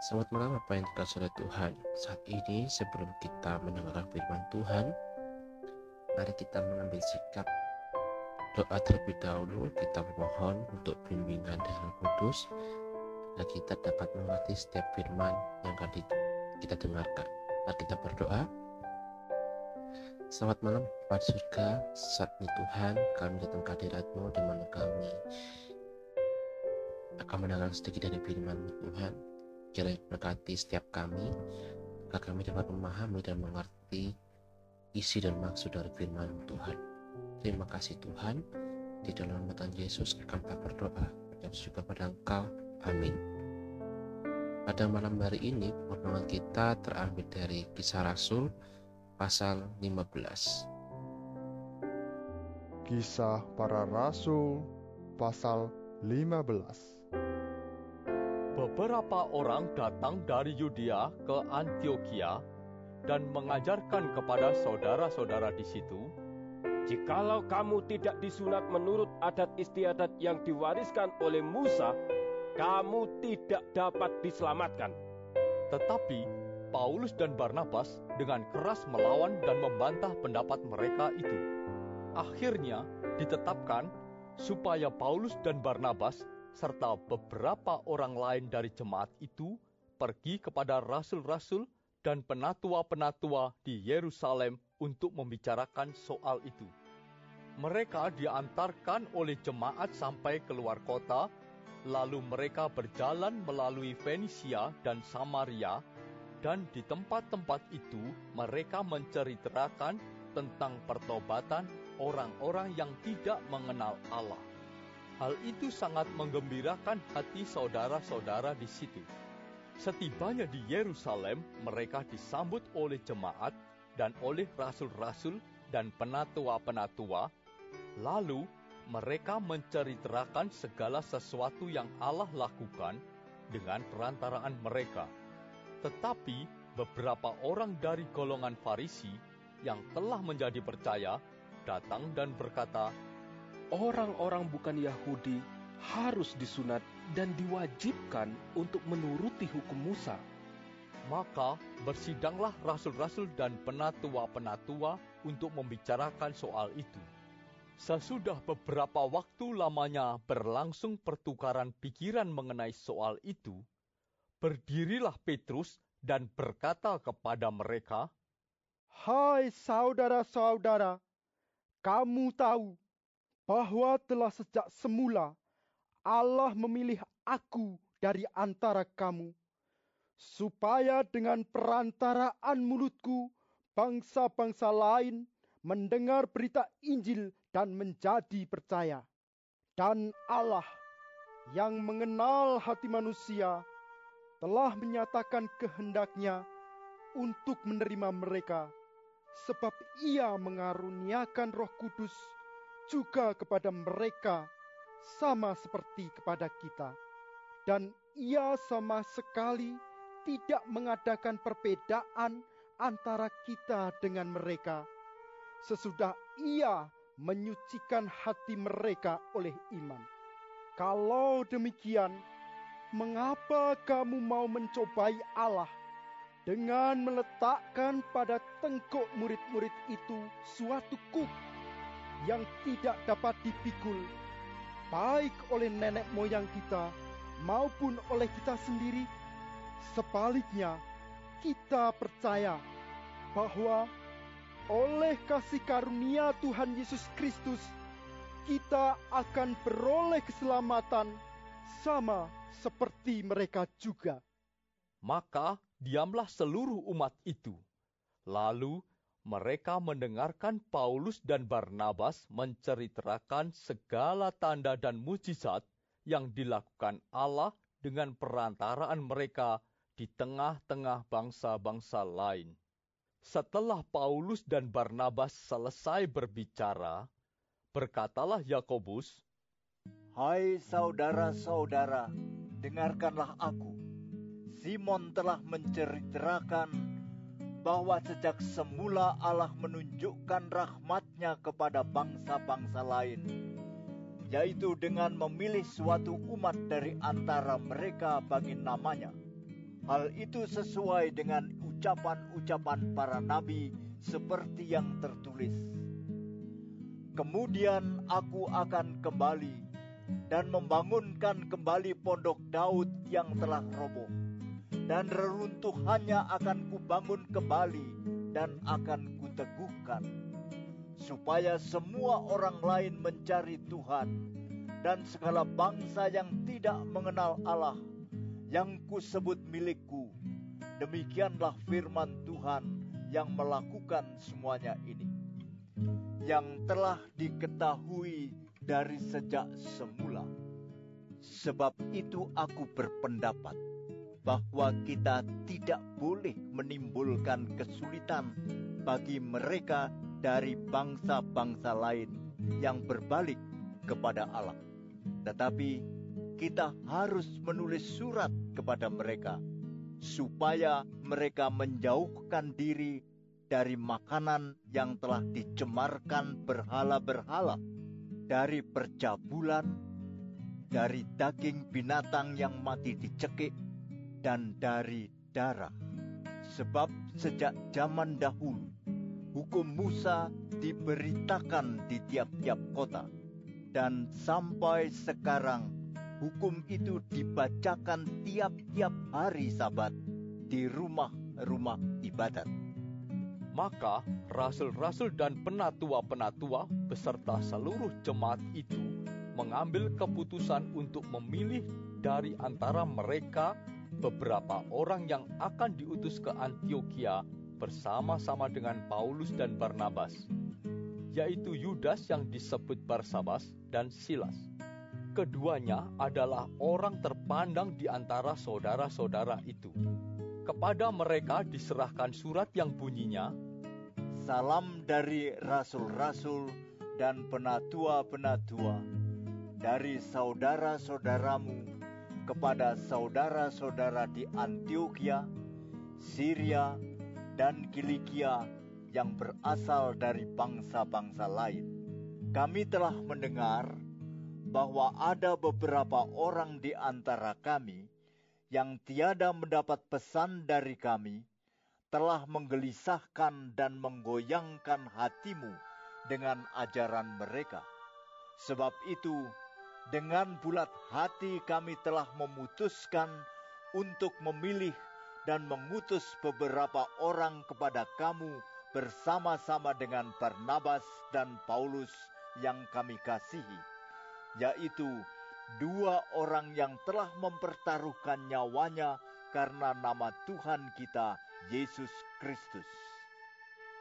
Selamat malam apa yang dikasih oleh Tuhan? Saat ini sebelum kita mendengarkan firman Tuhan Mari kita mengambil sikap Doa terlebih dahulu. Kita memohon untuk bimbingan dengan kudus Agar kita dapat mengerti setiap firman yang akan kita dengarkan. Mari kita berdoa. Selamat malam Bapak surga. Saat ini Tuhan kami datang ke hadiratmu di mana kami akan mendengar sedikit dari firman Tuhan kiranya berkati setiap kami agar kami dapat memahami dan mengerti isi dan maksud dari firman Tuhan. Terima kasih Tuhan. Di dalam nama Tuhan Yesus kami berdoa dan juga pada Engkau. Amin. Pada malam hari ini pertemuan kita terambil dari Kisah Rasul pasal 15. Kisah para Rasul pasal 15 beberapa orang datang dari Yudea ke Antioquia dan mengajarkan kepada saudara-saudara di situ, Jikalau kamu tidak disunat menurut adat istiadat yang diwariskan oleh Musa, kamu tidak dapat diselamatkan. Tetapi Paulus dan Barnabas dengan keras melawan dan membantah pendapat mereka itu. Akhirnya ditetapkan supaya Paulus dan Barnabas serta beberapa orang lain dari jemaat itu pergi kepada rasul-rasul dan penatua-penatua di Yerusalem untuk membicarakan soal itu. Mereka diantarkan oleh jemaat sampai keluar kota, lalu mereka berjalan melalui Fenisia dan Samaria, dan di tempat-tempat itu mereka menceritakan tentang pertobatan orang-orang yang tidak mengenal Allah. Hal itu sangat menggembirakan hati saudara-saudara di situ. Setibanya di Yerusalem, mereka disambut oleh jemaat dan oleh rasul-rasul dan penatua-penatua. Lalu mereka menceritakan segala sesuatu yang Allah lakukan dengan perantaraan mereka. Tetapi beberapa orang dari golongan Farisi yang telah menjadi percaya datang dan berkata, orang-orang bukan Yahudi harus disunat dan diwajibkan untuk menuruti hukum Musa. Maka bersidanglah rasul-rasul dan penatua-penatua untuk membicarakan soal itu. Sesudah beberapa waktu lamanya berlangsung pertukaran pikiran mengenai soal itu, berdirilah Petrus dan berkata kepada mereka, Hai saudara-saudara, kamu tahu bahwa telah sejak semula Allah memilih aku dari antara kamu, supaya dengan perantaraan mulutku bangsa-bangsa lain mendengar berita Injil dan menjadi percaya. Dan Allah yang mengenal hati manusia telah menyatakan kehendaknya untuk menerima mereka, sebab ia mengaruniakan roh kudus juga kepada mereka sama seperti kepada kita. Dan ia sama sekali tidak mengadakan perbedaan antara kita dengan mereka. Sesudah ia menyucikan hati mereka oleh iman. Kalau demikian, mengapa kamu mau mencobai Allah dengan meletakkan pada tengkuk murid-murid itu suatu kuk yang tidak dapat dipikul, baik oleh nenek moyang kita maupun oleh kita sendiri. Sebaliknya, kita percaya bahwa oleh kasih karunia Tuhan Yesus Kristus, kita akan beroleh keselamatan sama seperti mereka juga. Maka diamlah seluruh umat itu. Lalu mereka mendengarkan Paulus dan Barnabas menceritakan segala tanda dan mujizat yang dilakukan Allah dengan perantaraan mereka di tengah-tengah bangsa-bangsa lain. Setelah Paulus dan Barnabas selesai berbicara, berkatalah Yakobus, "Hai saudara-saudara, dengarkanlah aku. Simon telah menceritakan bahwa sejak semula Allah menunjukkan rahmatnya kepada bangsa-bangsa lain, yaitu dengan memilih suatu umat dari antara mereka bagi namanya. Hal itu sesuai dengan ucapan-ucapan para nabi seperti yang tertulis. Kemudian aku akan kembali dan membangunkan kembali pondok Daud yang telah roboh. Dan reruntuhannya akan kubangun kembali dan akan kuteguhkan. Supaya semua orang lain mencari Tuhan dan segala bangsa yang tidak mengenal Allah yang kusebut milikku. Demikianlah firman Tuhan yang melakukan semuanya ini. Yang telah diketahui dari sejak semula. Sebab itu aku berpendapat bahwa kita tidak boleh menimbulkan kesulitan bagi mereka dari bangsa-bangsa lain yang berbalik kepada Allah. Tetapi kita harus menulis surat kepada mereka supaya mereka menjauhkan diri dari makanan yang telah dicemarkan berhala-berhala, dari percabulan, dari daging binatang yang mati dicekik, dan dari darah. Sebab sejak zaman dahulu, hukum Musa diberitakan di tiap-tiap kota, dan sampai sekarang hukum itu dibacakan tiap-tiap hari Sabat di rumah-rumah ibadat. Maka rasul-rasul dan penatua-penatua beserta seluruh jemaat itu mengambil keputusan untuk memilih dari antara mereka beberapa orang yang akan diutus ke Antioquia bersama-sama dengan Paulus dan Barnabas, yaitu Yudas yang disebut Barsabas dan Silas keduanya adalah orang terpandang di antara saudara-saudara itu. Kepada mereka diserahkan surat yang bunyinya, Salam dari rasul-rasul dan penatua-penatua, dari saudara-saudaramu kepada saudara-saudara di Antioquia, Syria, dan Kilikia yang berasal dari bangsa-bangsa lain. Kami telah mendengar bahwa ada beberapa orang di antara kami yang tiada mendapat pesan dari kami, telah menggelisahkan dan menggoyangkan hatimu dengan ajaran mereka. Sebab itu, dengan bulat hati kami telah memutuskan untuk memilih dan mengutus beberapa orang kepada kamu bersama-sama dengan Barnabas dan Paulus yang kami kasihi yaitu dua orang yang telah mempertaruhkan nyawanya karena nama Tuhan kita, Yesus Kristus.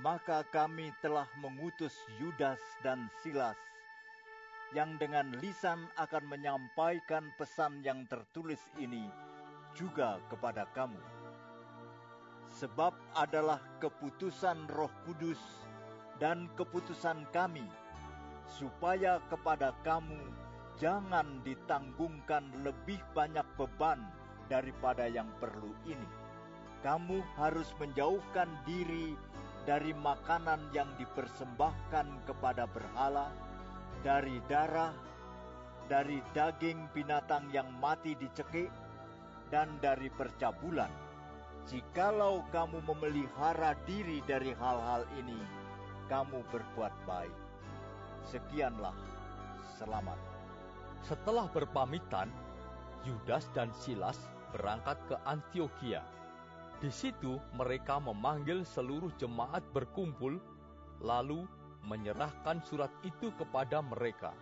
Maka kami telah mengutus Yudas dan Silas, yang dengan lisan akan menyampaikan pesan yang tertulis ini juga kepada kamu. Sebab adalah keputusan Roh Kudus dan keputusan kami supaya kepada kamu jangan ditanggungkan lebih banyak beban daripada yang perlu ini. Kamu harus menjauhkan diri dari makanan yang dipersembahkan kepada berhala, dari darah, dari daging binatang yang mati dicekik, dan dari percabulan. Jikalau kamu memelihara diri dari hal-hal ini, kamu berbuat baik. Sekianlah, selamat. Setelah berpamitan, Yudas dan Silas berangkat ke Antioquia. Di situ mereka memanggil seluruh jemaat berkumpul, lalu menyerahkan surat itu kepada mereka.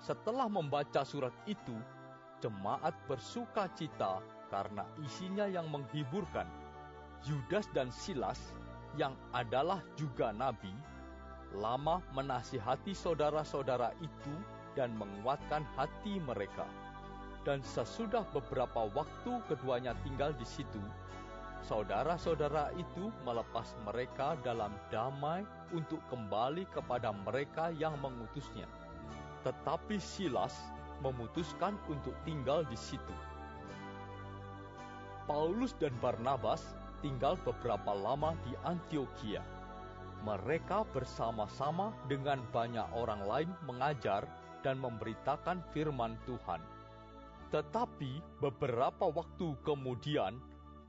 Setelah membaca surat itu, jemaat bersuka cita karena isinya yang menghiburkan. Yudas dan Silas, yang adalah juga nabi, lama menasihati saudara-saudara itu dan menguatkan hati mereka. Dan sesudah beberapa waktu keduanya tinggal di situ, saudara-saudara itu melepas mereka dalam damai untuk kembali kepada mereka yang mengutusnya. Tetapi Silas memutuskan untuk tinggal di situ. Paulus dan Barnabas tinggal beberapa lama di Antioquia mereka bersama-sama dengan banyak orang lain mengajar dan memberitakan firman Tuhan. Tetapi beberapa waktu kemudian,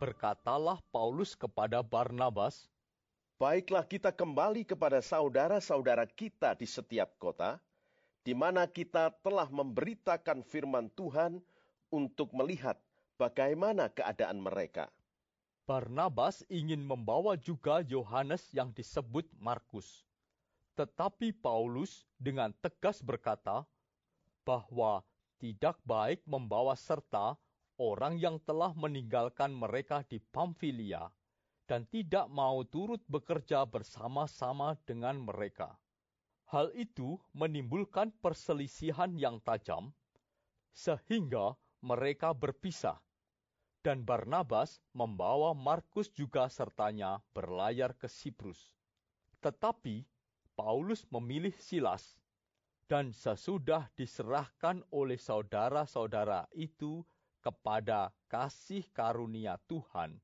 berkatalah Paulus kepada Barnabas, Baiklah kita kembali kepada saudara-saudara kita di setiap kota, di mana kita telah memberitakan firman Tuhan untuk melihat bagaimana keadaan mereka. Barnabas ingin membawa juga Yohanes yang disebut Markus. Tetapi Paulus dengan tegas berkata bahwa tidak baik membawa serta orang yang telah meninggalkan mereka di Pamfilia dan tidak mau turut bekerja bersama-sama dengan mereka. Hal itu menimbulkan perselisihan yang tajam, sehingga mereka berpisah, dan Barnabas membawa Markus juga sertanya berlayar ke Siprus. Tetapi Paulus memilih Silas, dan sesudah diserahkan oleh saudara-saudara itu kepada kasih karunia Tuhan,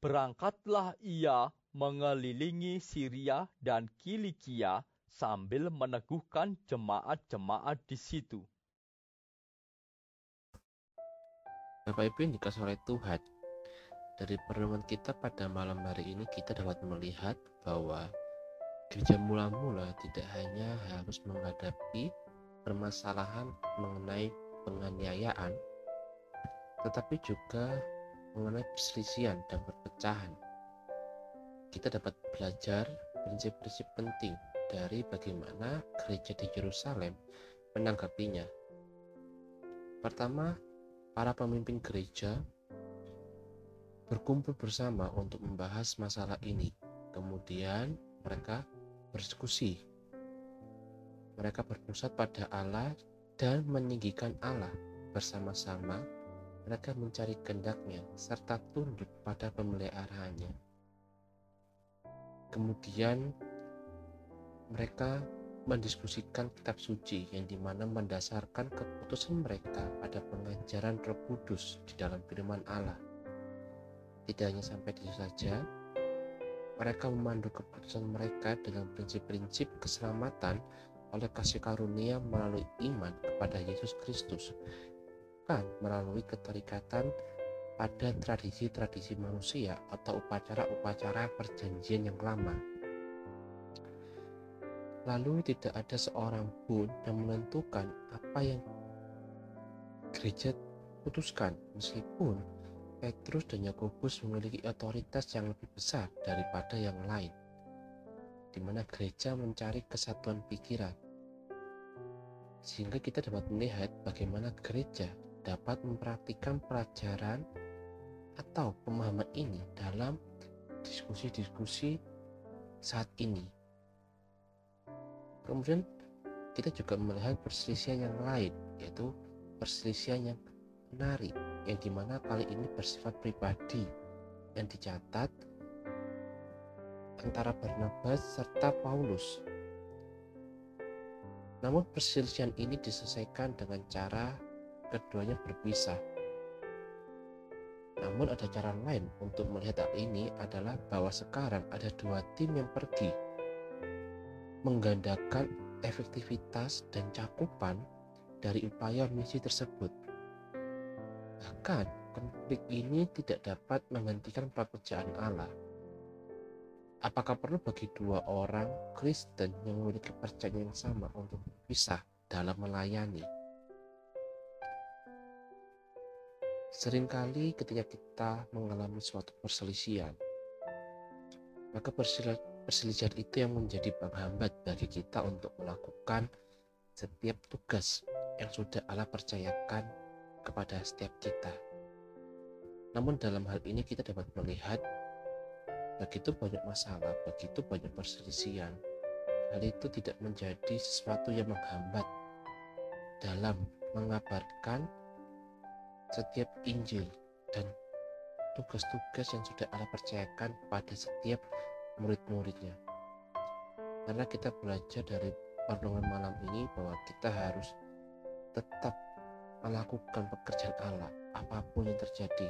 berangkatlah ia mengelilingi Syria dan Kilikia sambil meneguhkan jemaat-jemaat di situ. Bapak Ibu yang dikasih oleh Tuhan, dari perenungan kita pada malam hari ini kita dapat melihat bahwa gereja mula-mula tidak hanya harus menghadapi permasalahan mengenai penganiayaan, tetapi juga mengenai perselisihan dan perpecahan. Kita dapat belajar prinsip-prinsip penting dari bagaimana gereja di Yerusalem menanggapinya. Pertama, para pemimpin gereja berkumpul bersama untuk membahas masalah ini. Kemudian mereka berdiskusi. Mereka berpusat pada Allah dan meninggikan Allah bersama-sama mereka mencari kendaknya serta tunduk pada pemeliharaannya. Kemudian mereka mendiskusikan kitab suci yang di mana mendasarkan keputusan mereka pada pengajaran roh kudus di dalam firman Allah. Tidak hanya sampai di situ saja, mereka memandu keputusan mereka dengan prinsip-prinsip keselamatan oleh kasih karunia melalui iman kepada Yesus Kristus bukan melalui keterikatan pada tradisi-tradisi manusia atau upacara-upacara perjanjian yang lama. Lalu tidak ada seorang pun yang menentukan apa yang gereja putuskan meskipun Petrus dan Yakobus memiliki otoritas yang lebih besar daripada yang lain di mana gereja mencari kesatuan pikiran sehingga kita dapat melihat bagaimana gereja dapat mempraktikkan pelajaran atau pemahaman ini dalam diskusi-diskusi saat ini. Kemudian kita juga melihat perselisihan yang lain, yaitu perselisihan yang menarik, yang di mana kali ini bersifat pribadi, yang dicatat antara Barnabas serta Paulus. Namun perselisihan ini diselesaikan dengan cara keduanya berpisah. Namun ada cara lain untuk melihat hal ini adalah bahwa sekarang ada dua tim yang pergi menggandakan efektivitas dan cakupan dari upaya misi tersebut. Bahkan konflik ini tidak dapat menghentikan pekerjaan Allah. Apakah perlu bagi dua orang Kristen yang memiliki percayaan yang sama untuk berpisah dalam melayani? Seringkali ketika kita mengalami suatu perselisihan, maka perselisihan itu yang menjadi penghambat bagi kita untuk melakukan setiap tugas yang sudah Allah percayakan kepada setiap kita. Namun dalam hal ini kita dapat melihat begitu banyak masalah, begitu banyak perselisihan. Hal itu tidak menjadi sesuatu yang menghambat dalam mengabarkan setiap Injil dan tugas-tugas yang sudah Allah percayakan pada setiap murid-muridnya. Karena kita belajar dari perlindungan malam ini bahwa kita harus tetap melakukan pekerjaan Allah apa pun yang terjadi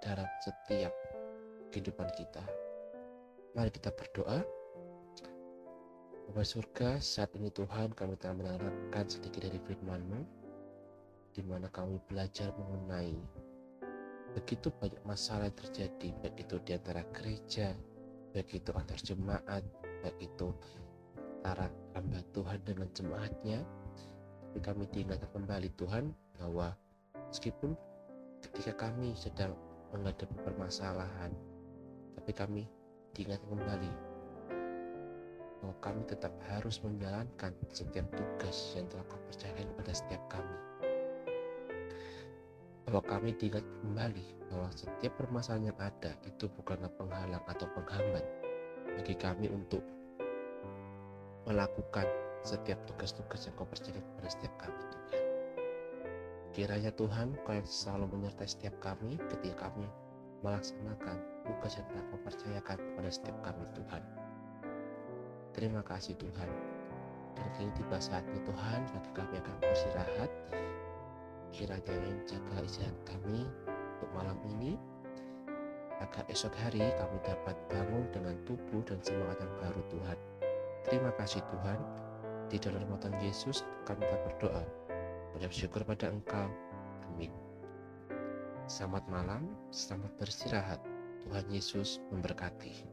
dalam setiap kehidupan kita. Mari kita berdoa. Bapak surga, saat ini Tuhan kami telah mendengarkan sedikit dari firman-Mu di mana kami belajar mengenai begitu banyak masalah yang terjadi baik itu di antara gereja baik itu antar jemaat baik itu antara hamba Tuhan dengan jemaatnya. Tapi kami diingatkan kembali Tuhan bahwa meskipun ketika kami sedang menghadapi permasalahan tapi kami diingatkan kembali bahwa kami tetap harus menjalankan setiap tugas yang telah kau percayakan kepada setiap kami bahwa kami diingat kembali bahwa setiap permasalahan yang ada itu bukanlah penghalang atau penghambat bagi kami untuk melakukan setiap tugas-tugas yang kau percayakan kepada setiap kami Tuhan. Kiranya Tuhan kau yang selalu menyertai setiap kami ketika kami melaksanakan tugas yang telah kau percayakan kepada setiap kami Tuhan. Terima kasih Tuhan. Dan kini tiba saatnya Tuhan bagi kami akan beristirahat kiranya jaga istirahat kami untuk malam ini agar esok hari kami dapat bangun dengan tubuh dan semangat yang baru Tuhan. Terima kasih Tuhan. Di dalam nama Tuhan Yesus kami tak berdoa. Mengucap syukur pada Engkau. Amin. Selamat malam, selamat beristirahat. Tuhan Yesus memberkati.